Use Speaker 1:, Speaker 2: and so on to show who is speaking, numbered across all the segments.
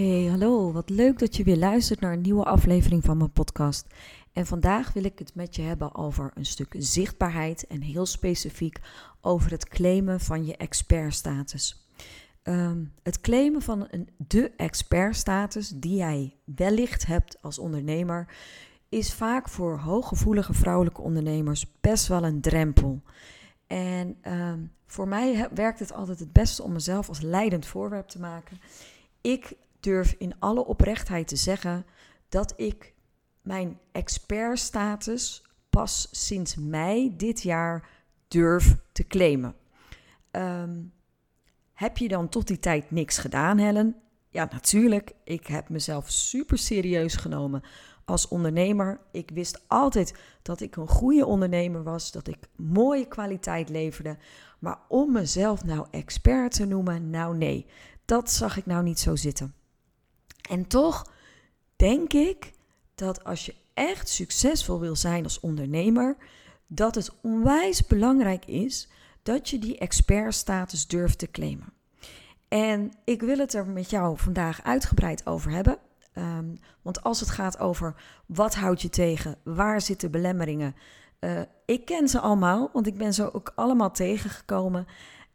Speaker 1: Hey, hallo. Wat leuk dat je weer luistert naar een nieuwe aflevering van mijn podcast. En vandaag wil ik het met je hebben over een stuk zichtbaarheid en heel specifiek over het claimen van je expertstatus. Um, het claimen van een, de expertstatus die jij wellicht hebt als ondernemer is vaak voor hooggevoelige vrouwelijke ondernemers best wel een drempel. En um, voor mij werkt het altijd het beste om mezelf als leidend voorwerp te maken. Ik durf in alle oprechtheid te zeggen dat ik mijn expertstatus pas sinds mei dit jaar durf te claimen. Um, heb je dan tot die tijd niks gedaan, Helen? Ja, natuurlijk. Ik heb mezelf super serieus genomen als ondernemer. Ik wist altijd dat ik een goede ondernemer was, dat ik mooie kwaliteit leverde. Maar om mezelf nou expert te noemen, nou nee, dat zag ik nou niet zo zitten. En toch denk ik dat als je echt succesvol wil zijn als ondernemer, dat het onwijs belangrijk is dat je die expertstatus durft te claimen. En ik wil het er met jou vandaag uitgebreid over hebben. Um, want als het gaat over wat houd je tegen, waar zitten belemmeringen. Uh, ik ken ze allemaal, want ik ben ze ook allemaal tegengekomen.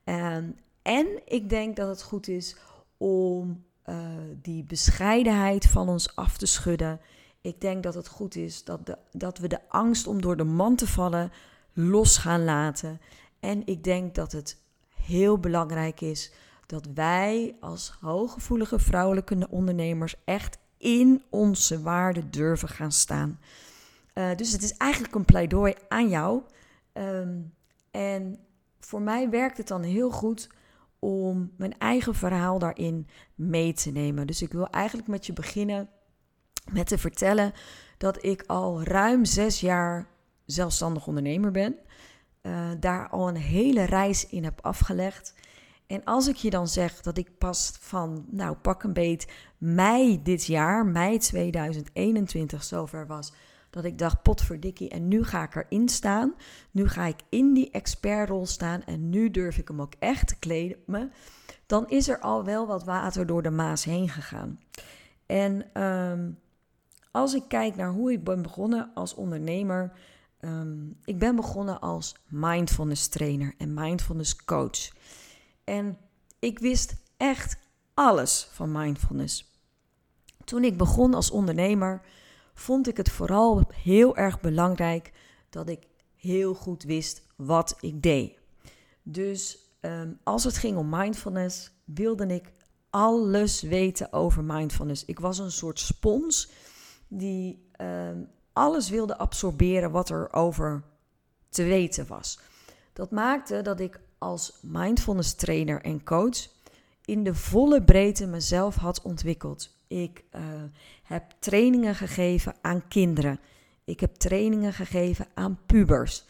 Speaker 1: Um, en ik denk dat het goed is om uh, die bescheidenheid van ons af te schudden. Ik denk dat het goed is dat, de, dat we de angst om door de man te vallen los gaan laten. En ik denk dat het heel belangrijk is dat wij als hooggevoelige vrouwelijke ondernemers echt in onze waarde durven gaan staan. Uh, dus het is eigenlijk een pleidooi aan jou. Um, en voor mij werkt het dan heel goed om mijn eigen verhaal daarin mee te nemen. Dus ik wil eigenlijk met je beginnen met te vertellen dat ik al ruim zes jaar zelfstandig ondernemer ben. Uh, daar al een hele reis in heb afgelegd. En als ik je dan zeg dat ik pas van, nou pak een beet, mei dit jaar, mei 2021, zover was, dat ik dacht, potverdikkie, en nu ga ik erin staan. Nu ga ik in die expertrol staan en nu durf ik hem ook echt te kleden. Dan is er al wel wat water door de Maas heen gegaan. En um, als ik kijk naar hoe ik ben begonnen als ondernemer, um, ik ben begonnen als mindfulness trainer en mindfulness coach. En ik wist echt alles van mindfulness. Toen ik begon als ondernemer, vond ik het vooral heel erg belangrijk dat ik heel goed wist wat ik deed. Dus um, als het ging om mindfulness, wilde ik alles weten over mindfulness. Ik was een soort spons die um, alles wilde absorberen wat er over te weten was. Dat maakte dat ik als mindfulness trainer en coach in de volle breedte mezelf had ontwikkeld. Ik uh, heb trainingen gegeven aan kinderen. Ik heb trainingen gegeven aan pubers.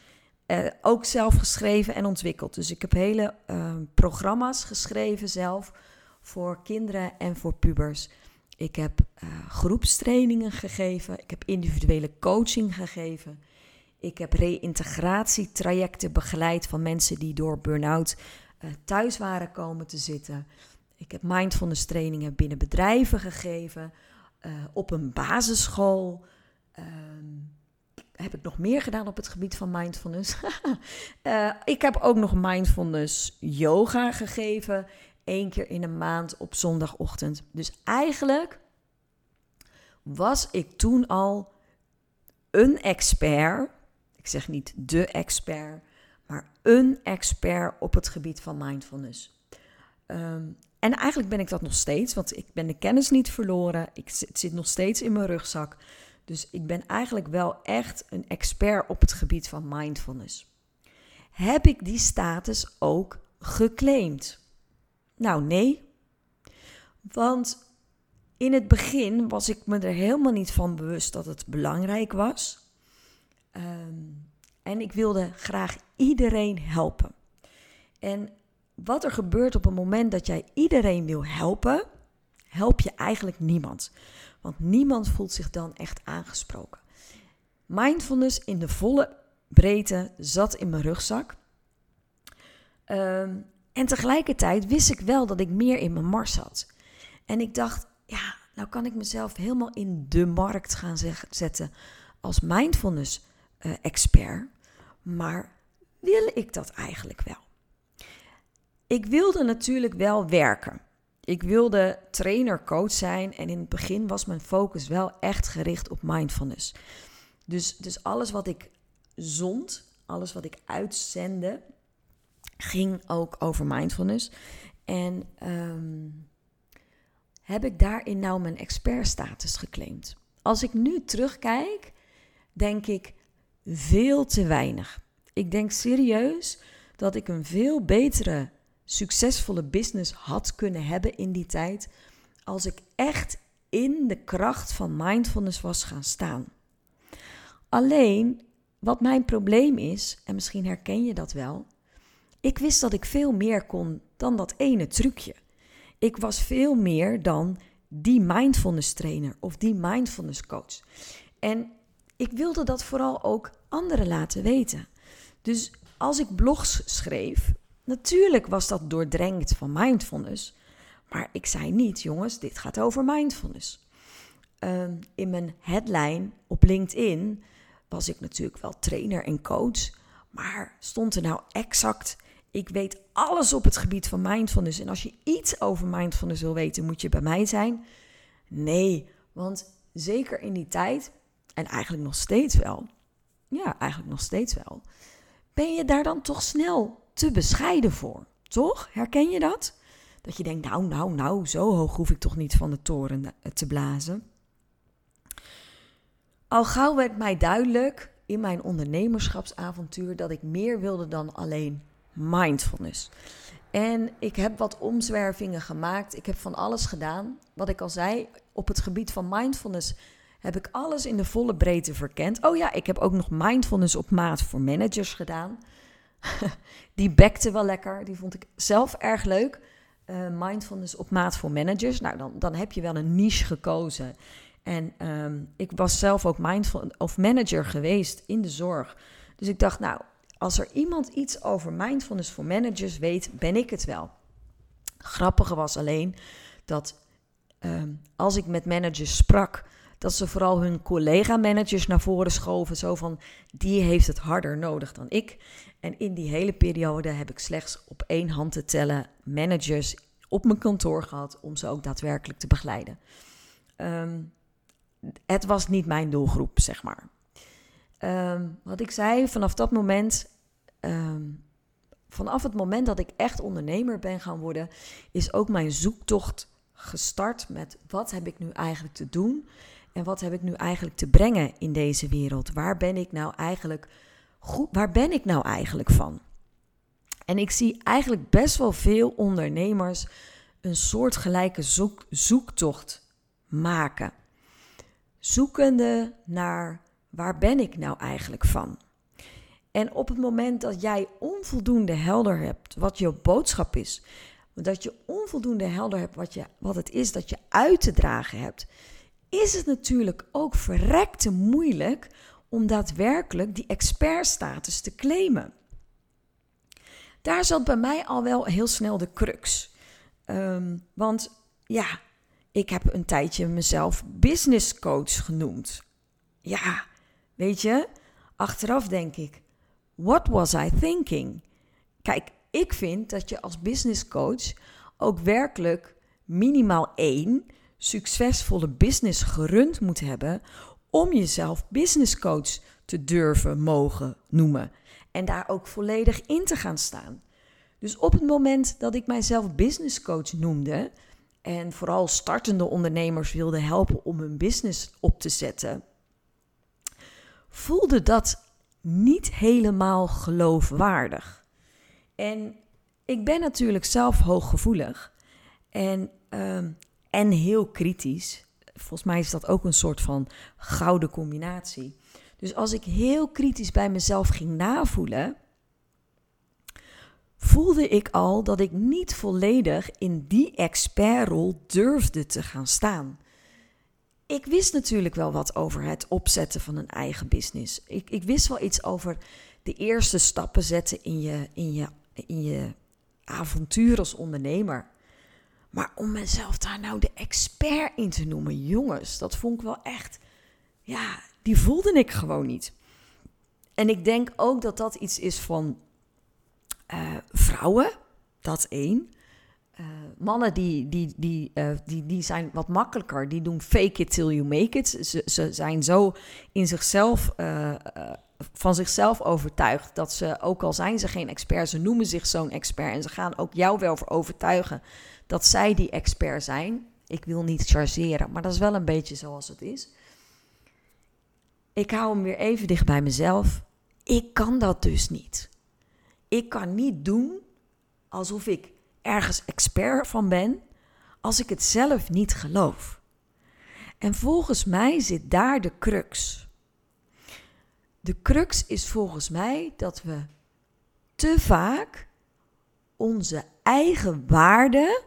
Speaker 1: Uh, ook zelf geschreven en ontwikkeld. Dus ik heb hele uh, programma's geschreven zelf voor kinderen en voor pubers. Ik heb groepstrainingen gegeven. Ik heb individuele coaching gegeven. Ik heb reïntegratietrajecten begeleid van mensen die door burn-out thuis waren komen te zitten. Ik heb mindfulness trainingen binnen bedrijven gegeven, uh, op een basisschool. Uh, heb ik nog meer gedaan op het gebied van mindfulness? uh, ik heb ook nog mindfulness yoga gegeven, één keer in een maand op zondagochtend. Dus eigenlijk was ik toen al een expert ik zeg niet de expert, maar een expert op het gebied van mindfulness. Um, en eigenlijk ben ik dat nog steeds, want ik ben de kennis niet verloren. Ik, het zit nog steeds in mijn rugzak. Dus ik ben eigenlijk wel echt een expert op het gebied van mindfulness. Heb ik die status ook geclaimd? Nou, nee. Want in het begin was ik me er helemaal niet van bewust dat het belangrijk was. Ehm, en ik wilde graag iedereen helpen. En wat er gebeurt op het moment dat jij iedereen wil helpen, help je eigenlijk niemand. Want niemand voelt zich dan echt aangesproken. Mindfulness in de volle breedte zat in mijn rugzak. Ehm, en tegelijkertijd wist ik wel dat ik meer in mijn mars had. En ik dacht, ja, nou kan ik mezelf helemaal in de markt gaan zetten als mindfulness uh, expert. Maar wil ik dat eigenlijk wel? Ik wilde natuurlijk wel werken. Ik wilde trainer, coach zijn en in het begin was mijn focus wel echt gericht op mindfulness. Dus, dus alles wat ik zond, alles wat ik uitzende, ging ook over mindfulness. En ehm, heb ik daarin nou mijn expertstatus geclaimd? Als ik nu terugkijk, denk ik veel te weinig. Ik denk serieus dat ik een veel betere, succesvolle business had kunnen hebben in die tijd als ik echt in de kracht van mindfulness was gaan staan. Alleen, wat mijn probleem is, en misschien herken je dat wel, ik wist dat ik veel meer kon dan dat ene trucje. Ik was veel meer dan die mindfulness trainer of die mindfulness coach. En ik wilde dat vooral ook anderen laten weten. Dus als ik blogs schreef, natuurlijk was dat doordrenkt van mindfulness. Maar ik zei niet, jongens, dit gaat over mindfulness. Ehm, in mijn headline op LinkedIn was ik natuurlijk wel trainer en coach. Maar stond er nou exact ik weet alles op het gebied van mindfulness. En als je iets over mindfulness wil weten, moet je bij mij zijn. Nee, want zeker in die tijd, en eigenlijk nog steeds wel, ja, eigenlijk nog steeds wel, ben je daar dan toch snel te bescheiden voor. Toch? Herken je dat? Dat je denkt, nou, nou, nou, zo hoog hoef ik toch niet van de toren eh, te blazen. Al gauw werd mij duidelijk in mijn ondernemerschapsavontuur dat ik meer wilde dan alleen mindfulness. En ik heb wat omzwervingen gemaakt. Ik heb van alles gedaan. Wat ik al zei, op het gebied van mindfulness heb ik alles in de volle breedte verkend. Oh ja, ik heb ook nog mindfulness op maat voor managers gedaan. die bekte wel lekker. Die vond ik zelf erg leuk. Uh, mindfulness op maat voor managers. Nou, dan, dan heb je wel een niche gekozen. En ehm, ik was zelf ook mindful of manager geweest in de zorg. Dus ik dacht, nou, als er iemand iets over mindfulness voor managers weet, ben ik het wel. Grappige was alleen dat ehm, als ik met managers sprak, dat ze vooral hun collega-managers naar voren schoven. Zo van, die heeft het harder nodig dan ik. En in die hele periode heb ik slechts op één hand te tellen managers op mijn kantoor gehad om ze ook daadwerkelijk te begeleiden. Ehm, het was niet mijn doelgroep, zeg maar. Um, wat ik zei, vanaf dat moment, ehm, vanaf het moment dat ik echt ondernemer ben gaan worden, is ook mijn zoektocht gestart met wat heb ik nu eigenlijk te doen en wat heb ik nu eigenlijk te brengen in deze wereld? Waar ben ik nou eigenlijk goed, waar ben ik nou eigenlijk van? En ik zie eigenlijk best wel veel ondernemers een soortgelijke zoek, zoektocht maken. Zoekende naar waar ben ik nou eigenlijk van? En op het moment dat jij onvoldoende helder hebt wat je boodschap is, dat je onvoldoende helder hebt wat, je, wat het is dat je uit te dragen hebt, is het natuurlijk ook verrekte moeilijk om daadwerkelijk die expertstatus te claimen. Daar zat bij mij al wel heel snel de crux. Um, want ja, ik heb een tijdje mezelf business coach genoemd. Ja, Weet je, achteraf denk ik, what was I thinking? Kijk, ik vind dat je als business coach ook werkelijk minimaal één succesvolle business gerund moet hebben om jezelf business coach te durven mogen noemen en daar ook volledig in te gaan staan. Dus op het moment dat ik mijzelf business coach noemde en vooral startende ondernemers wilde helpen om hun business op te zetten, voelde dat niet helemaal geloofwaardig. En ik ben natuurlijk zelf hooggevoelig en, ehm, en heel kritisch. Volgens mij is dat ook een soort van gouden combinatie. Dus als ik heel kritisch bij mezelf ging navoelen, voelde ik al dat ik niet volledig in die expertrol durfde te gaan staan. Ik wist natuurlijk wel wat over het opzetten van een eigen business. Ik, ik wist wel iets over de eerste stappen zetten in je, in, je, in je avontuur als ondernemer. Maar om mezelf daar nou de expert in te noemen, jongens, dat vond ik wel echt, ja, die voelde ik gewoon niet. En ik denk ook dat dat iets is van uh, vrouwen, dat één. Uh, mannen die, die, die, uh, die, die zijn wat makkelijker. Die doen fake it till you make it. Ze, ze zijn zo in zichzelf, van zichzelf overtuigd dat ze, ook al zijn ze geen expert, ze noemen zich zo'n expert. En ze gaan ook jou wel voor overtuigen dat zij die expert zijn. Ik wil niet chargeren, maar dat is wel een beetje zoals het is. Ik hou hem weer even dicht bij mezelf. Ik kan dat dus niet. Ik kan niet doen alsof ik ergens expert van ben als ik het zelf niet geloof. En volgens mij zit daar de crux. De crux is volgens mij dat we te vaak onze eigen waarde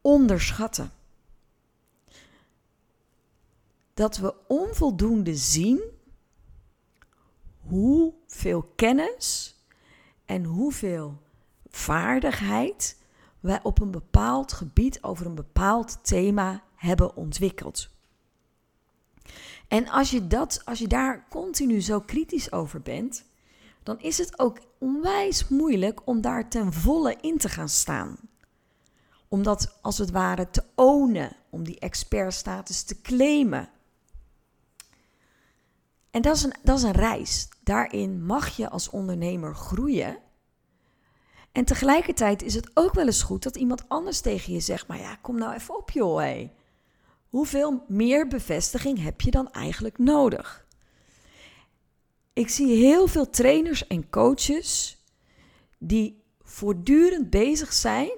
Speaker 1: onderschatten. Dat we onvoldoende zien hoeveel kennis en hoeveel vaardigheid wij op een bepaald gebied over een bepaald thema hebben ontwikkeld. En als je, dat, als je daar continu zo kritisch over bent, dan is het ook onwijs moeilijk om daar ten volle in te gaan staan. Om dat als het ware te ownen, om die expertstatus te claimen. En dat is, een, dat is een reis. Daarin mag je als ondernemer groeien. En tegelijkertijd is het ook wel eens goed dat iemand anders tegen je zegt: Maar ja, kom nou even op, joh. Hoeveel meer bevestiging heb je dan eigenlijk nodig? Ik zie heel veel trainers en coaches die voortdurend bezig zijn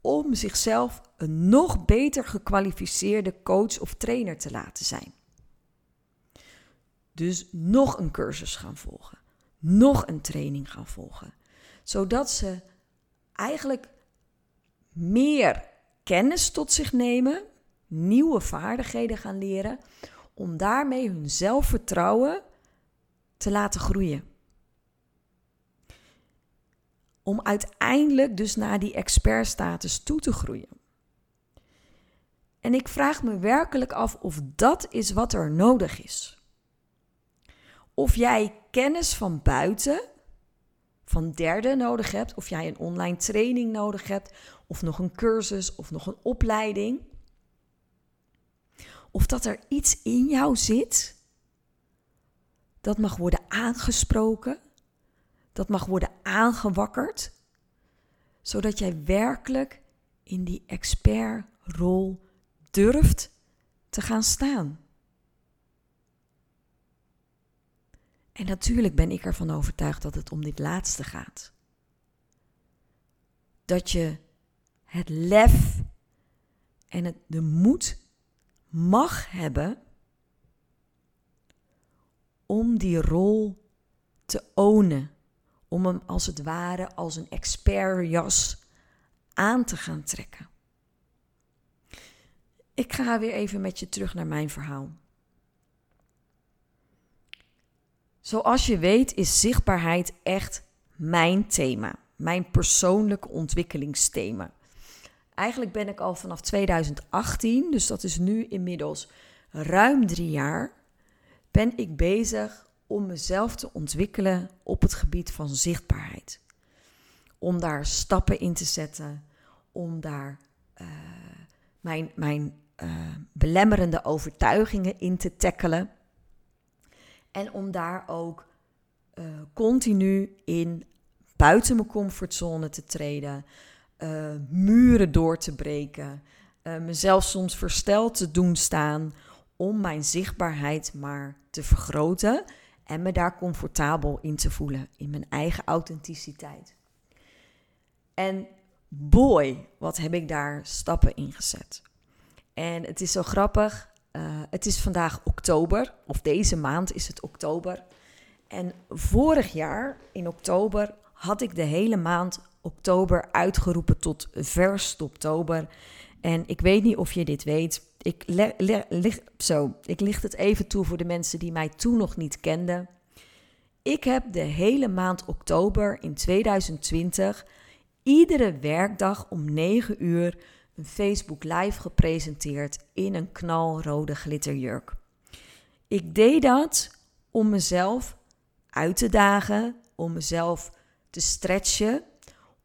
Speaker 1: om zichzelf een nog beter gekwalificeerde coach of trainer te laten zijn. Dus nog een cursus gaan volgen, nog een training gaan volgen, zodat ze eigenlijk meer kennis tot zich nemen, nieuwe vaardigheden gaan leren, om daarmee hun zelfvertrouwen te laten groeien. Om uiteindelijk dus naar die expertstatus toe te groeien. En ik vraag me werkelijk af of dat is wat er nodig is. Of jij kennis van buiten, van derden nodig hebt, of jij een online training nodig hebt, of nog een cursus of nog een opleiding. Of dat er iets in jou zit dat mag worden aangesproken, dat mag worden aangewakkerd, zodat jij werkelijk in die expertrol durft te gaan staan. En natuurlijk ben ik ervan overtuigd dat het om dit laatste gaat. Dat je het lef en de moed mag hebben om die rol te ownen. Om hem als het ware als een expertjas aan te gaan trekken. Ik ga weer even met je terug naar mijn verhaal. Zoals je weet is zichtbaarheid echt mijn thema, mijn persoonlijke ontwikkelingsthema. Eigenlijk ben ik al vanaf 2018, dus dat is nu inmiddels ruim drie jaar, ben ik bezig om mezelf te ontwikkelen op het gebied van zichtbaarheid. Om daar stappen in te zetten, om daar uh, mijn, mijn uh, belemmerende overtuigingen in te tackelen. En om daar ook uh, continu in buiten mijn comfortzone te treden, muren door te breken, mezelf soms versteld te doen staan om mijn zichtbaarheid maar te vergroten en me daar comfortabel in te voelen, in mijn eigen authenticiteit. En boy, wat heb ik daar stappen in gezet. En het is zo grappig. Uh, het is vandaag oktober, of deze maand is het oktober. En vorig jaar in oktober had ik de hele maand oktober uitgeroepen tot verst oktober. En ik weet niet of je dit weet. Ik, licht, zo, ik licht het even toe voor de mensen die mij toen nog niet kenden. Ik heb de hele maand oktober in 2020 iedere werkdag om 9 uur een Facebook Live gepresenteerd in een knalrode glitterjurk. Ik deed dat om mezelf uit te dagen, om mezelf te stretchen,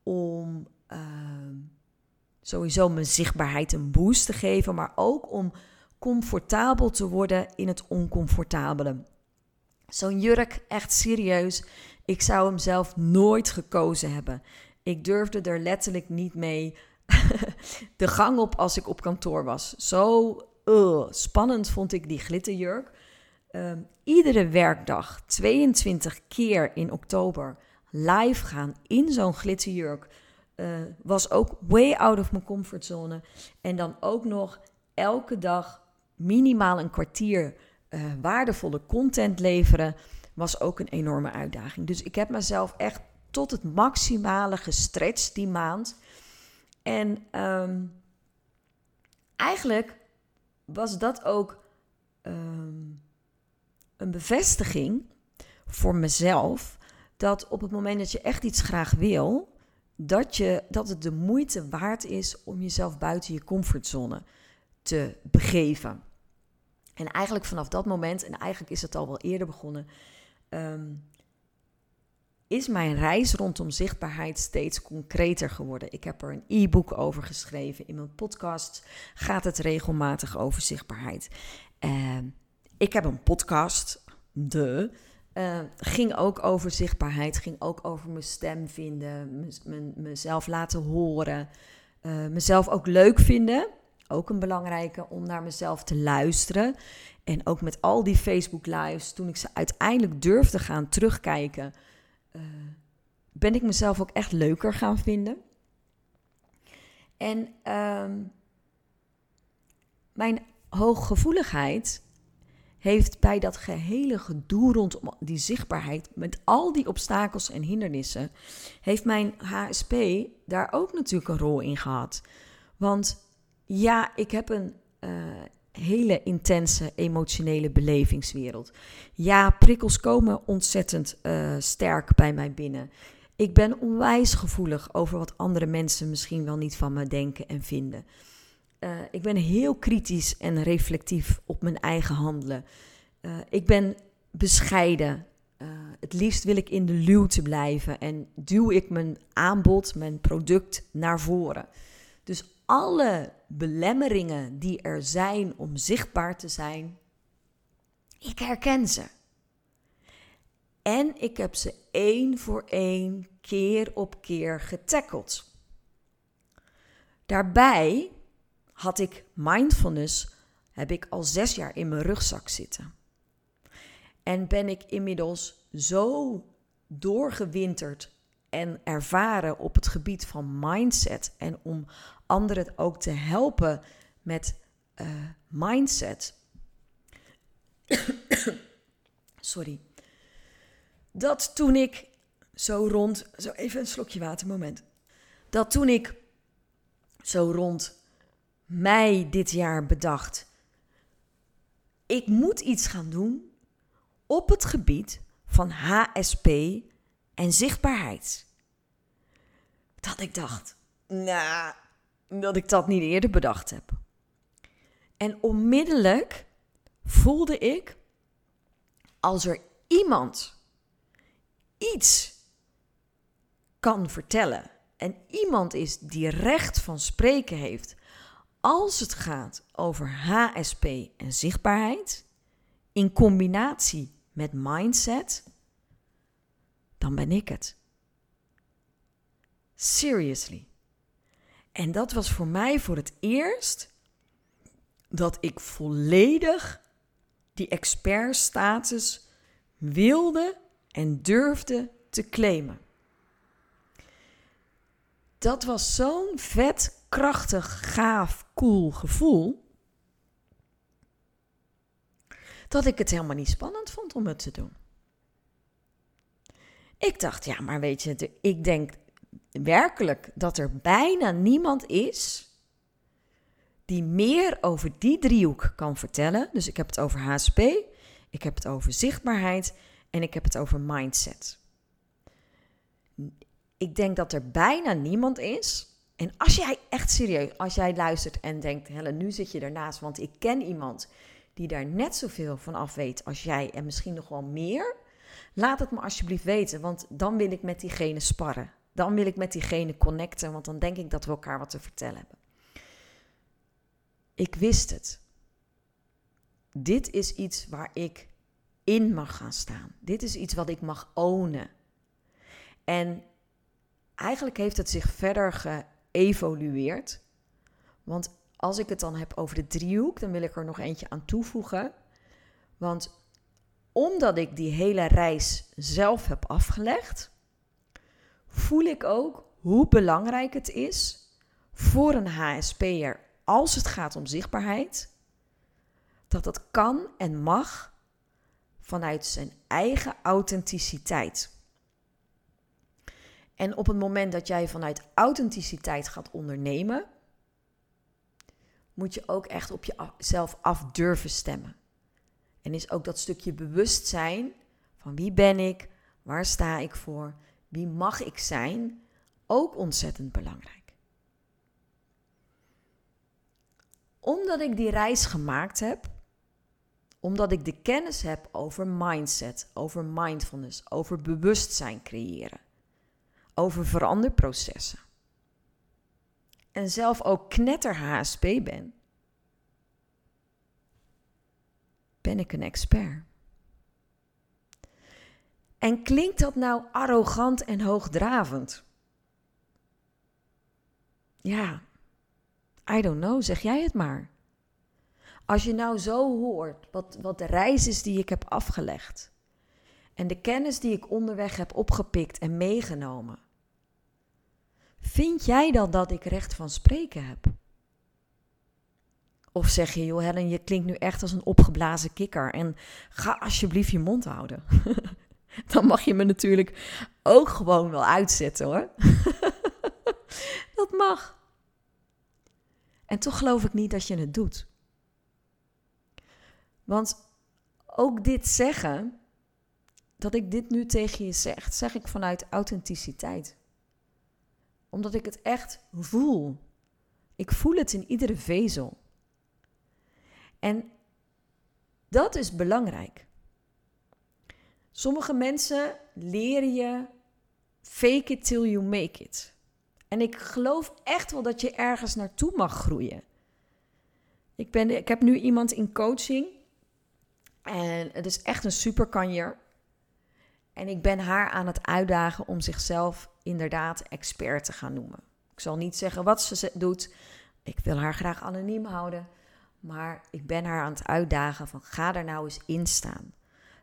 Speaker 1: om uh, sowieso mijn zichtbaarheid een boost te geven, maar ook om comfortabel te worden in het oncomfortabele. Zo'n jurk, echt serieus, ik zou hem zelf nooit gekozen hebben. Ik durfde er letterlijk niet mee de gang op als ik op kantoor was. Zo spannend vond ik die glitterjurk. Ehm, iedere werkdag, 22 keer in oktober, live gaan in zo'n glitterjurk. Uh, was ook way out of mijn comfortzone. En dan ook nog elke dag minimaal een kwartier uh, waardevolle content leveren, was ook een enorme uitdaging. Dus ik heb mezelf echt tot het maximale gestretched die maand. En um, eigenlijk was dat ook um, een bevestiging voor mezelf dat op het moment dat je echt iets graag wil, dat, je, dat het de moeite waard is om jezelf buiten je comfortzone te begeven. En eigenlijk vanaf dat moment, en eigenlijk is het al wel eerder begonnen, um, is mijn reis rondom zichtbaarheid steeds concreter geworden. Ik heb er een e-book over geschreven. In mijn podcast gaat het regelmatig over zichtbaarheid. Uh, ik heb een podcast, de. Uh, ging ook over zichtbaarheid, ging ook over mijn stem vinden, mezelf laten horen, uh, mezelf ook leuk vinden. Ook een belangrijke om naar mezelf te luisteren. En ook met al die Facebook lives, toen ik ze uiteindelijk durfde gaan terugkijken, uh, ben ik mezelf ook echt leuker gaan vinden. En uh, mijn hooggevoeligheid heeft bij dat gehele gedoe rondom die zichtbaarheid, met al die obstakels en hindernissen, heeft mijn HSP daar ook natuurlijk een rol in gehad. Want ja, ik heb een uh, hele intense emotionele belevingswereld. Ja, prikkels komen ontzettend uh, sterk bij mij binnen. Ik ben onwijs gevoelig over wat andere mensen misschien wel niet van me denken en vinden. Uh, ik ben heel kritisch en reflectief op mijn eigen handelen. Uh, ik ben bescheiden. Uh, het liefst wil ik in de luwte blijven en duw ik mijn aanbod, mijn product naar voren. Dus alle belemmeringen die er zijn om zichtbaar te zijn, ik herken ze. En ik heb ze één voor één, keer op keer getackeld. Daarbij had ik mindfulness, heb ik al zes jaar in mijn rugzak zitten. En ben ik inmiddels zo doorgewinterd en ervaren op het gebied van mindset en om anderen ook te helpen met uh, mindset. Sorry. Dat toen ik zo rond, zo even een slokje water, moment. Dat toen ik zo rond mei dit jaar bedacht, ik moet iets gaan doen op het gebied van HSP en zichtbaarheid. Dat ik dacht, nou, dat ik dat niet eerder bedacht heb. En onmiddellijk voelde ik, als er iemand iets kan vertellen en iemand is die recht van spreken heeft als het gaat over HSP en zichtbaarheid in combinatie met mindset, dan ben ik het. Seriously. En dat was voor mij voor het eerst dat ik volledig die expertstatus wilde en durfde te claimen. dat was zo'n vet, krachtig, gaaf, cool gevoel. Dat ik het helemaal niet spannend vond om het te doen. Ik dacht, ja, maar weet je, ik denk werkelijk dat er bijna niemand is die meer over die driehoek kan vertellen. Dus ik heb het over HSP, ik heb het over zichtbaarheid en ik heb het over mindset. Ik denk dat er bijna niemand is. En als jij echt serieus, als jij luistert en denkt, Helle, nu zit je ernaast, want ik ken iemand die daar net zoveel van af weet als jij en misschien nog wel meer. Laat het me alsjeblieft weten, want dan wil ik met diegene sparren. Dan wil ik met diegene connecten, want dan denk ik dat we elkaar wat te vertellen hebben. Ik wist het. Dit is iets waar ik in mag gaan staan. Dit is iets wat ik mag ownen. En eigenlijk heeft het zich verder geëvolueerd. Want als ik het dan heb over de driehoek, dan wil ik er nog eentje aan toevoegen. Want omdat ik die hele reis zelf heb afgelegd, voel ik ook hoe belangrijk het is voor een HSP'er als het gaat om zichtbaarheid, dat dat kan en mag vanuit zijn eigen authenticiteit. En op het moment dat jij vanuit authenticiteit gaat ondernemen, moet je ook echt op jezelf af durven stemmen. En is ook dat stukje bewustzijn van wie ben ik, waar sta ik voor, wie mag ik zijn, ook ontzettend belangrijk. Omdat ik die reis gemaakt heb, omdat ik de kennis heb over mindset, over mindfulness, over bewustzijn creëren, over veranderprocessen. En zelf ook knetter HSP ben, ben ik een expert. En klinkt dat nou arrogant en hoogdravend? Ja, I don't know, zeg jij het maar. Als je nou zo hoort wat, wat de reis is die ik heb afgelegd en de kennis die ik onderweg heb opgepikt en meegenomen, vind jij dan dat ik recht van spreken heb? Of zeg je, joh Helen, je klinkt nu echt als een opgeblazen kikker en ga alsjeblieft je mond houden. dan mag je me natuurlijk ook gewoon wel uitzetten hoor. dat mag. En toch geloof ik niet dat je het doet. Want ook dit zeggen, dat ik dit nu tegen je zeg, zeg ik vanuit authenticiteit. Omdat ik het echt voel. Ik voel het in iedere vezel. En dat is belangrijk. Sommige mensen leren je fake it till you make it. En ik geloof echt wel dat je ergens naartoe mag groeien. Ik, ben, ik heb nu iemand in coaching. En het is echt een superkanjer. En ik ben haar aan het uitdagen om zichzelf inderdaad expert te gaan noemen. Ik zal niet zeggen wat ze doet. Ik wil haar graag anoniem houden. Maar ik ben haar aan het uitdagen van ga er nou eens in staan.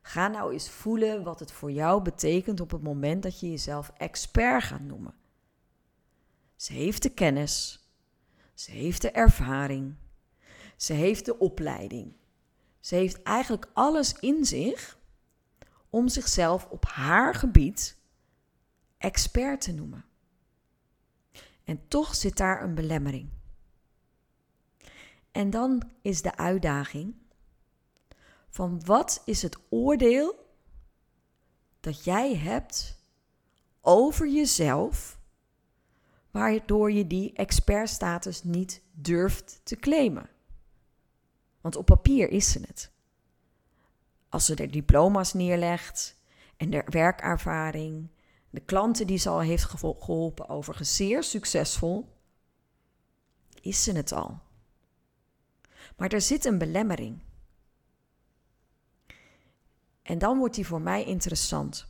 Speaker 1: Ga nou eens voelen wat het voor jou betekent op het moment dat je jezelf expert gaat noemen. Ze heeft de kennis. Ze heeft de ervaring. Ze heeft de opleiding. Ze heeft eigenlijk alles in zich om zichzelf op haar gebied expert te noemen. En toch zit daar een belemmering. En dan is de uitdaging van wat is het oordeel dat jij hebt over jezelf waardoor je die expertstatus niet durft te claimen. Want op papier is ze het. Als ze er diploma's neerlegt en de werkervaring, de klanten die ze al heeft geholpen, overigens zeer succesvol, is ze het al. Maar er zit een belemmering. En dan wordt die voor mij interessant.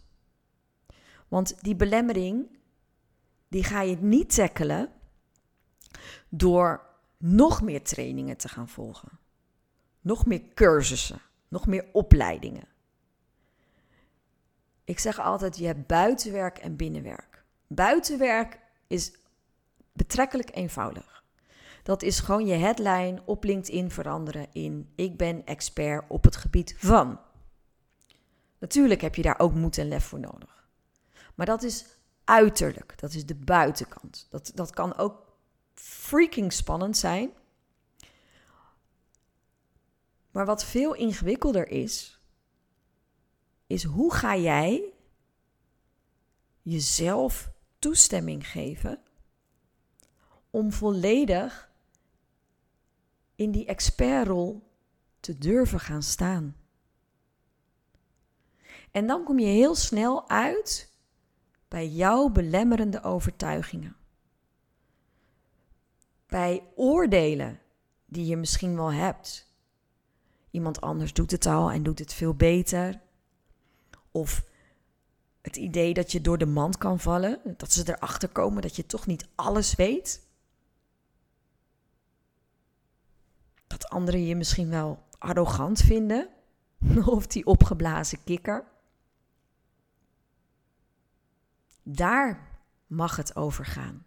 Speaker 1: Want die belemmering die ga je niet tackelen door nog meer trainingen te gaan volgen. Nog meer cursussen, nog meer opleidingen. Ik zeg altijd, je hebt buitenwerk en binnenwerk. Buitenwerk is betrekkelijk eenvoudig. Dat is gewoon je headline op LinkedIn veranderen in ik ben expert op het gebied van. Natuurlijk heb je daar ook moed en lef voor nodig. Maar dat is uiterlijk, dat is de buitenkant. Dat, dat kan ook freaking spannend zijn. Maar wat veel ingewikkelder is, is hoe ga jij jezelf toestemming geven om volledig in die expertrol te durven gaan staan. En dan kom je heel snel uit bij jouw belemmerende overtuigingen. Bij oordelen die je misschien wel hebt. Iemand anders doet het al en doet het veel beter. Of het idee dat je door de mand kan vallen, dat ze erachter komen dat je toch niet alles weet. Dat anderen je misschien wel arrogant vinden, of die opgeblazen kikker. Daar mag het over gaan.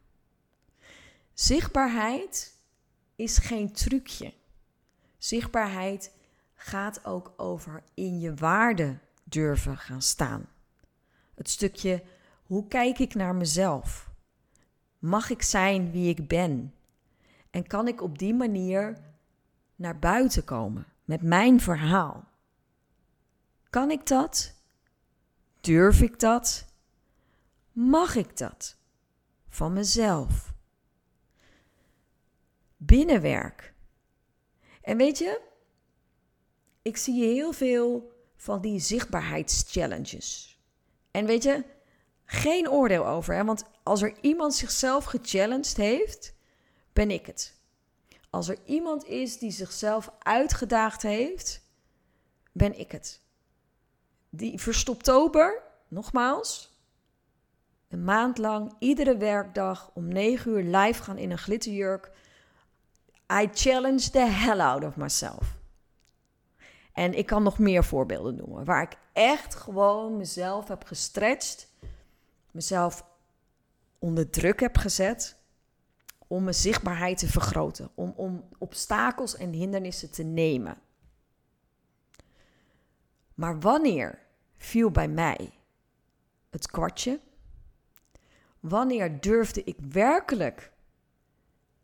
Speaker 1: Zichtbaarheid is geen trucje. Zichtbaarheid gaat ook over in je waarde durven gaan staan. Het stukje hoe kijk ik naar mezelf? Mag ik zijn wie ik ben? En kan ik op die manier naar buiten komen met mijn verhaal? Kan ik dat? Durf ik dat? Mag ik dat? Van mezelf. Binnenwerk. En weet je, ik zie heel veel van die zichtbaarheidschallenges. En weet je, geen oordeel over. Hè? Want als er iemand zichzelf gechallenged heeft, ben ik het. Als er iemand is die zichzelf uitgedaagd heeft, ben ik het. Die verstoptober, nogmaals, een maand lang, iedere werkdag om 9 uur live gaan in een glitterjurk. I challenge the hell out of myself. En ik kan nog meer voorbeelden noemen waar ik echt gewoon mezelf heb gestretched, mezelf onder druk heb gezet om mijn zichtbaarheid te vergroten, om, om obstakels en hindernissen te nemen. Maar wanneer viel bij mij het kwartje? Wanneer durfde ik werkelijk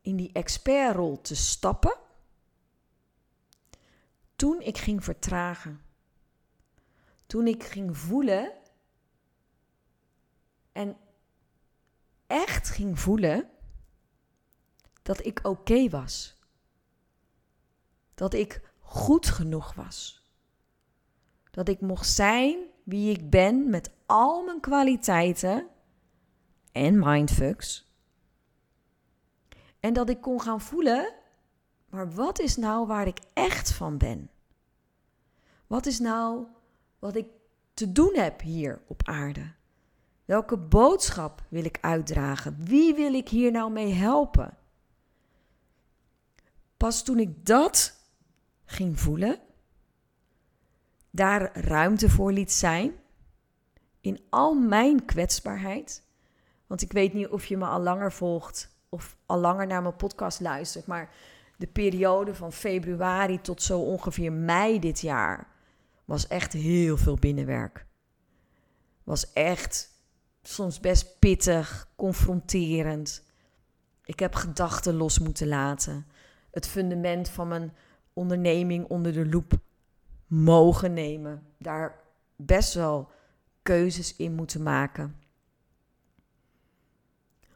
Speaker 1: in die expertrol te stappen? Toen ik ging vertragen. Toen ik ging voelen en echt ging voelen dat ik oké was. Dat ik goed genoeg was. Dat ik mocht zijn wie ik ben met al mijn kwaliteiten en mindfucks. En dat ik kon gaan voelen, maar wat is nou waar ik echt van ben? Wat is nou wat ik te doen heb hier op aarde? Welke boodschap wil ik uitdragen? Wie wil ik hier nou mee helpen? Pas toen ik dat ging voelen, daar ruimte voor liet zijn, in al mijn kwetsbaarheid. Want ik weet niet of je me al langer volgt of al langer naar mijn podcast luistert, maar de periode van februari tot zo ongeveer mei dit jaar was echt heel veel binnenwerk. Was echt soms best pittig, confronterend. Ik heb gedachten los moeten laten. Het fundament van mijn onderneming onder de loep mogen nemen. Daar best wel keuzes in moeten maken.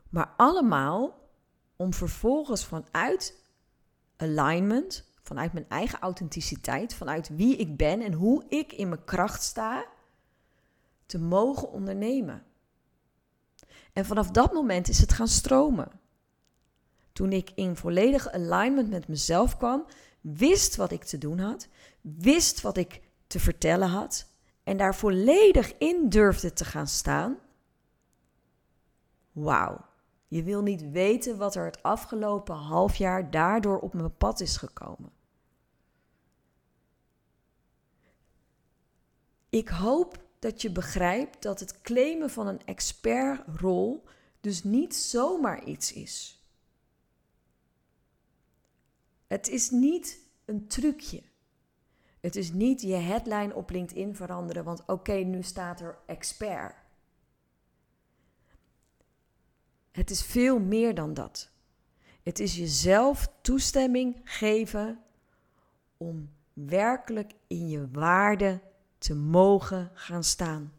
Speaker 1: Maar allemaal om vervolgens vanuit alignment, vanuit mijn eigen authenticiteit, vanuit wie ik ben en hoe ik in mijn kracht sta, te mogen ondernemen. En vanaf dat moment is het gaan stromen. Toen ik in volledige alignment met mezelf kwam, wist wat ik te doen had, wist wat ik te vertellen had en daar volledig in durfde te gaan staan. Wauw. Je wil niet weten wat er het afgelopen half jaar daardoor op mijn pad is gekomen. Ik hoop dat je begrijpt dat het claimen van een expertrol dus niet zomaar iets is. Het is niet een trucje. Het is niet je headline op LinkedIn veranderen, want oké, nu staat er expert. Het is veel meer dan dat. Het is jezelf toestemming geven om werkelijk in je waarde te mogen gaan staan.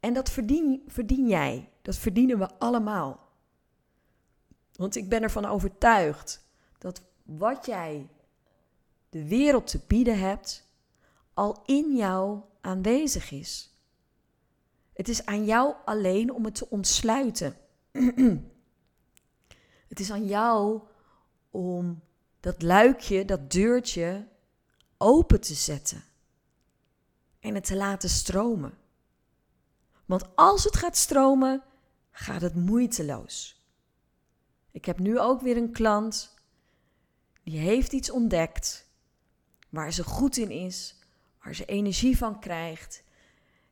Speaker 1: En dat verdien, verdien jij, dat verdienen we allemaal. Want ik ben ervan overtuigd dat wat jij de wereld te bieden hebt, al in jou aanwezig is. Het is aan jou alleen om het te ontsluiten. het is aan jou om dat luikje, dat deurtje open te zetten en het te laten stromen. Want als het gaat stromen, gaat het moeiteloos. Ik heb nu ook weer een klant die heeft iets ontdekt waar ze goed in is, waar ze energie van krijgt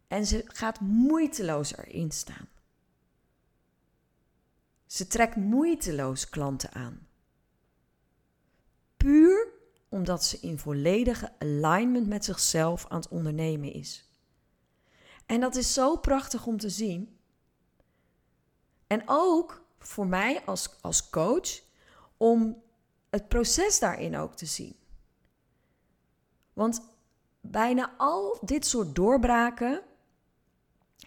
Speaker 1: en ze gaat moeiteloos erin staan. Ze trekt moeiteloos klanten aan. Puur omdat ze in volledige alignment met zichzelf aan het ondernemen is. En dat is zo prachtig om te zien. En ook voor mij als, als coach om het proces daarin ook te zien. Want bijna al dit soort doorbraken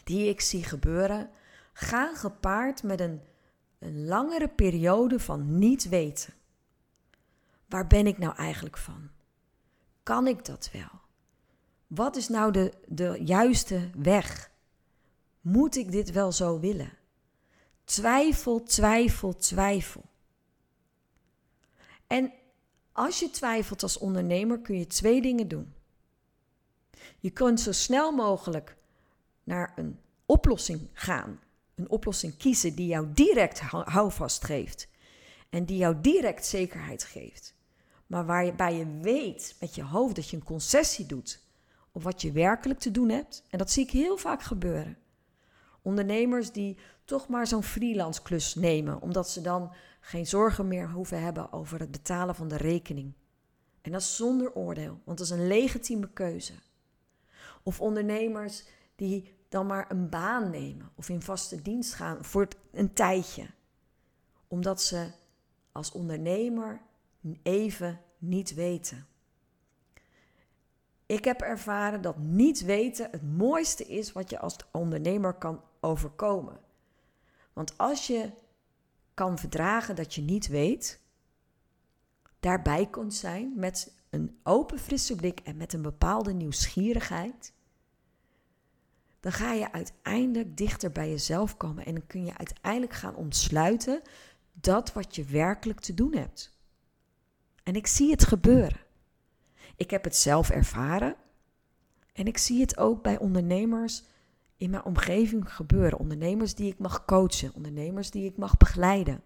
Speaker 1: die ik zie gebeuren, gaan gepaard met een, een langere periode van niet weten. Waar ben ik nou eigenlijk van? Kan ik dat wel? Wat is nou de, de juiste weg? Moet ik dit wel zo willen? Twijfel, twijfel, twijfel. En als je twijfelt als ondernemer, kun je twee dingen doen. Je kunt zo snel mogelijk naar een oplossing gaan. Een oplossing kiezen die jou direct houvast geeft. En die jou direct zekerheid geeft. Maar waarbij je weet met je hoofd dat je een concessie doet op wat je werkelijk te doen hebt. En dat zie ik heel vaak gebeuren. Ondernemers die toch maar zo'n freelance klus nemen, omdat ze dan geen zorgen meer hoeven hebben over het betalen van de rekening. En dat zonder oordeel, want dat is een legitieme keuze. Of ondernemers die dan maar een baan nemen of in vaste dienst gaan voor een tijdje, omdat ze als ondernemer even niet weten. Ik heb ervaren dat niet weten het mooiste is wat je als ondernemer kan overkomen. Want als je kan verdragen dat je niet weet, daarbij kunt zijn met een open, frisse blik en met een bepaalde nieuwsgierigheid, dan ga je uiteindelijk dichter bij jezelf komen en dan kun je uiteindelijk gaan ontsluiten dat wat je werkelijk te doen hebt. En ik zie het gebeuren. Ik heb het zelf ervaren en ik zie het ook bij ondernemers in mijn omgeving gebeuren. Ondernemers die ik mag coachen, ondernemers die ik mag begeleiden.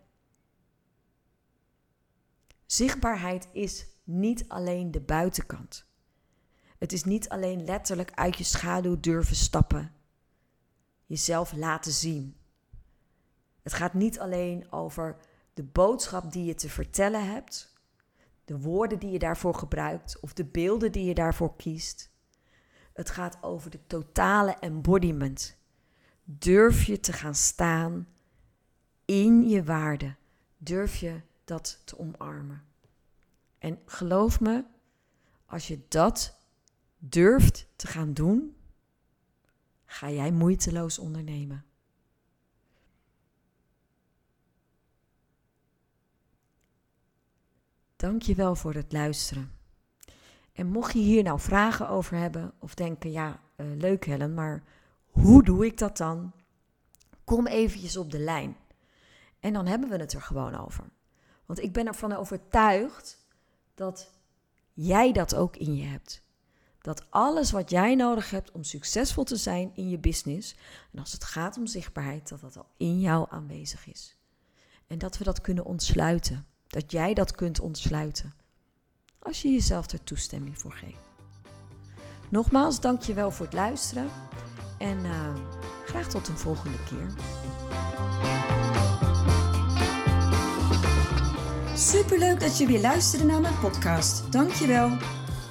Speaker 1: Zichtbaarheid is niet alleen de buitenkant. Het is niet alleen letterlijk uit je schaduw durven stappen, jezelf laten zien. Het gaat niet alleen over de boodschap die je te vertellen hebt, de woorden die je daarvoor gebruikt of de beelden die je daarvoor kiest. Het gaat over de totale embodiment. Durf je te gaan staan in je waarde? Durf je dat te omarmen? En geloof me, als je dat durft te gaan doen, ga jij moeiteloos ondernemen. Dank je wel voor het luisteren. En mocht je hier nou vragen over hebben of denken, ja, uh, leuk Helen, maar hoe doe ik dat dan? Kom eventjes op de lijn. En dan hebben we het er gewoon over. Want ik ben ervan overtuigd dat jij dat ook in je hebt dat alles wat jij nodig hebt om succesvol te zijn in je business, en als het gaat om zichtbaarheid, dat dat al in jou aanwezig is. En dat we dat kunnen ontsluiten. Dat jij dat kunt ontsluiten. Als je jezelf er toestemming voor geeft. Nogmaals, dank je wel voor het luisteren. En eh, graag tot een volgende keer. Superleuk dat je weer luisterde naar mijn podcast. Dankjewel.